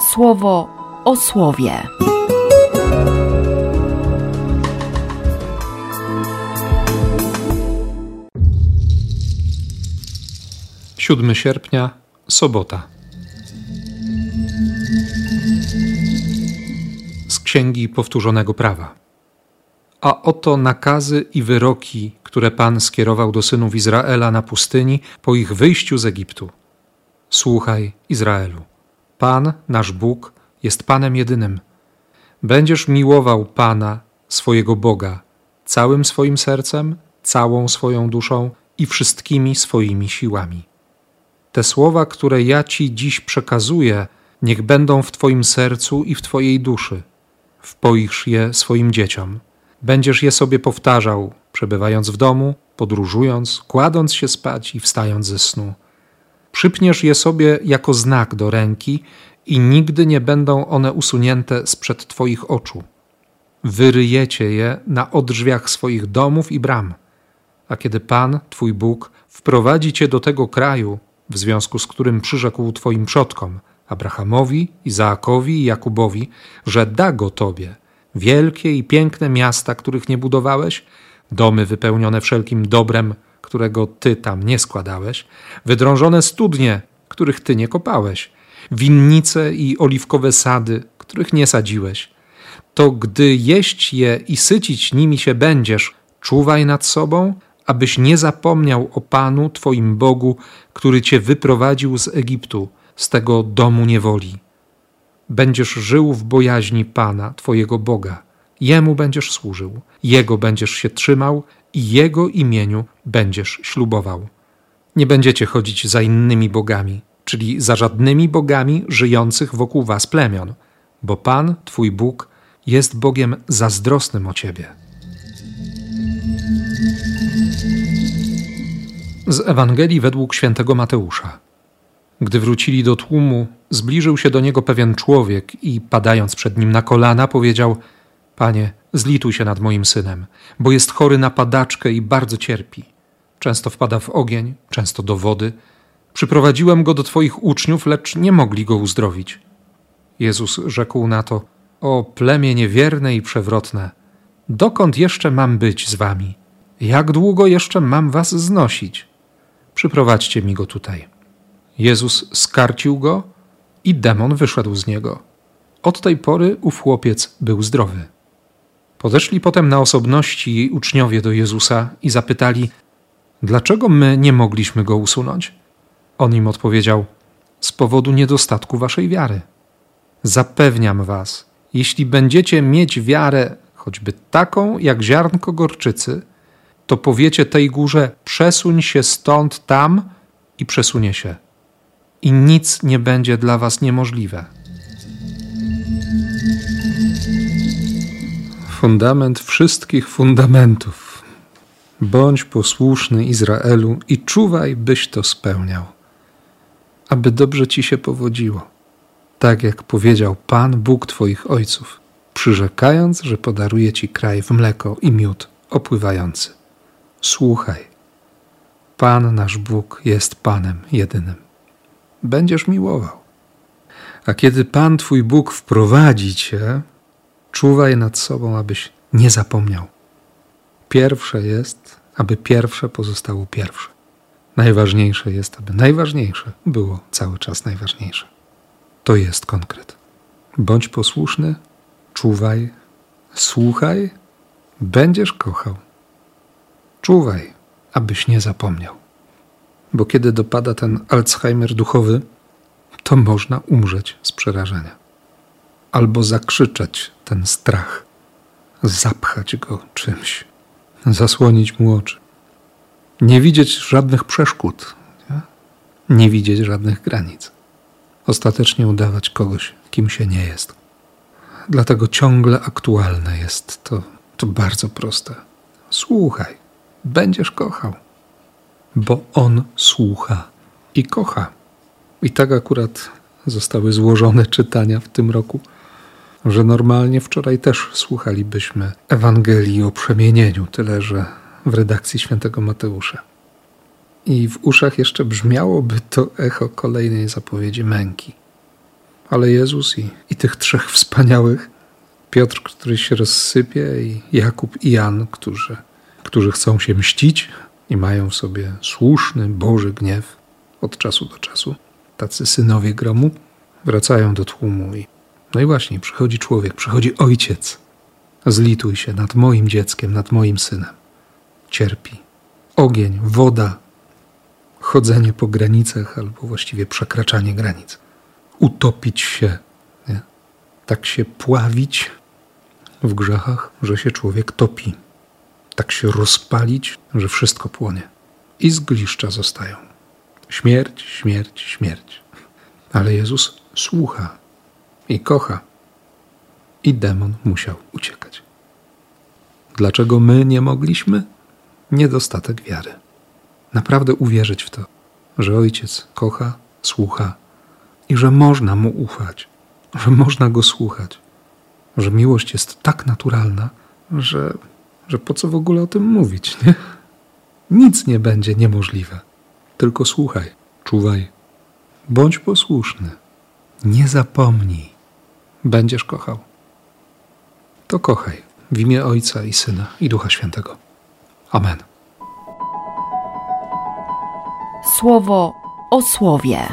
słowo o słowie. 7 sierpnia, sobota. Z Księgi Powtórzonego Prawa. A oto nakazy i wyroki, które Pan skierował do synów Izraela na pustyni po ich wyjściu z Egiptu. Słuchaj, Izraelu. Pan, nasz Bóg, jest Panem jedynym. Będziesz miłował Pana, swojego Boga, całym swoim sercem, całą swoją duszą i wszystkimi swoimi siłami. Te słowa, które ja Ci dziś przekazuję, niech będą w Twoim sercu i w Twojej duszy. Wpoisz je swoim dzieciom. Będziesz je sobie powtarzał, przebywając w domu, podróżując, kładąc się spać i wstając ze snu. Przypniesz je sobie jako znak do ręki i nigdy nie będą one usunięte sprzed Twoich oczu. Wyryjecie je na odrzwiach swoich domów i bram. A kiedy Pan, Twój Bóg, wprowadzi Cię do tego kraju, w związku z którym przyrzekł Twoim przodkom, Abrahamowi, Izaakowi i Jakubowi, że da go Tobie, wielkie i piękne miasta, których nie budowałeś, domy wypełnione wszelkim dobrem, którego Ty tam nie składałeś, wydrążone studnie, których Ty nie kopałeś, winnice i oliwkowe sady, których nie sadziłeś. To gdy jeść je i sycić nimi się będziesz, czuwaj nad sobą abyś nie zapomniał o Panu, Twoim Bogu, który Cię wyprowadził z Egiptu, z tego domu niewoli. Będziesz żył w bojaźni Pana, Twojego Boga. Jemu będziesz służył, Jego będziesz się trzymał i Jego imieniu będziesz ślubował. Nie będziecie chodzić za innymi bogami, czyli za żadnymi bogami żyjących wokół Was plemion, bo Pan, Twój Bóg, jest Bogiem zazdrosnym o Ciebie. Z Ewangelii według świętego Mateusza. Gdy wrócili do tłumu, zbliżył się do niego pewien człowiek i, padając przed nim na kolana, powiedział: Panie, zlituj się nad moim synem, bo jest chory na padaczkę i bardzo cierpi. Często wpada w ogień, często do wody. Przyprowadziłem go do Twoich uczniów, lecz nie mogli go uzdrowić. Jezus rzekł na to: O plemię niewierne i przewrotne, dokąd jeszcze mam być z Wami? Jak długo jeszcze mam Was znosić? przyprowadźcie mi go tutaj. Jezus skarcił go i demon wyszedł z niego. Od tej pory ów chłopiec był zdrowy. Podeszli potem na osobności jej uczniowie do Jezusa i zapytali, dlaczego my nie mogliśmy go usunąć? On im odpowiedział, z powodu niedostatku waszej wiary. Zapewniam was, jeśli będziecie mieć wiarę, choćby taką jak ziarnko gorczycy, to powiecie tej górze: przesuń się stąd tam i przesunie się. I nic nie będzie dla was niemożliwe. Fundament wszystkich fundamentów. Bądź posłuszny Izraelu i czuwaj, byś to spełniał, aby dobrze ci się powodziło, tak jak powiedział Pan Bóg Twoich ojców, przyrzekając, że podaruje ci kraj w mleko i miód opływający. Słuchaj, Pan nasz Bóg jest Panem jedynym. Będziesz miłował. A kiedy Pan Twój Bóg wprowadzi Cię, czuwaj nad sobą, abyś nie zapomniał. Pierwsze jest, aby pierwsze pozostało pierwsze. Najważniejsze jest, aby najważniejsze było cały czas najważniejsze. To jest konkret. Bądź posłuszny, czuwaj, słuchaj, będziesz kochał. Czuwaj, abyś nie zapomniał. Bo kiedy dopada ten Alzheimer duchowy, to można umrzeć z przerażenia. Albo zakrzyczeć ten strach, zapchać go czymś, zasłonić mu oczy. Nie widzieć żadnych przeszkód, nie, nie widzieć żadnych granic. Ostatecznie udawać kogoś, kim się nie jest. Dlatego ciągle aktualne jest to, to bardzo proste. Słuchaj będziesz kochał, bo On słucha i kocha. I tak akurat zostały złożone czytania w tym roku, że normalnie wczoraj też słuchalibyśmy Ewangelii o przemienieniu, tyle że w redakcji świętego Mateusza. I w uszach jeszcze brzmiałoby to echo kolejnej zapowiedzi męki. Ale Jezus i, i tych trzech wspaniałych, Piotr, który się rozsypie, i Jakub i Jan, którzy, którzy chcą się mścić i mają w sobie słuszny Boży gniew od czasu do czasu, tacy synowie gromu, wracają do tłumu i no i właśnie, przychodzi człowiek, przychodzi ojciec. Zlituj się nad moim dzieckiem, nad moim synem. Cierpi. Ogień, woda, chodzenie po granicach albo właściwie przekraczanie granic. Utopić się, nie? tak się pławić w grzechach, że się człowiek topi. Tak się rozpalić, że wszystko płonie. I zgliszcza zostają. Śmierć, śmierć, śmierć. Ale Jezus słucha i kocha. I demon musiał uciekać. Dlaczego my nie mogliśmy? Niedostatek wiary. Naprawdę uwierzyć w to, że ojciec kocha, słucha i że można mu ufać, że można go słuchać, że miłość jest tak naturalna, że, że po co w ogóle o tym mówić, nie? Nic nie będzie niemożliwe. Tylko słuchaj, czuwaj, bądź posłuszny. Nie zapomnij. Będziesz kochał. To kochaj w imię Ojca i Syna i Ducha Świętego. Amen. Słowo o słowie.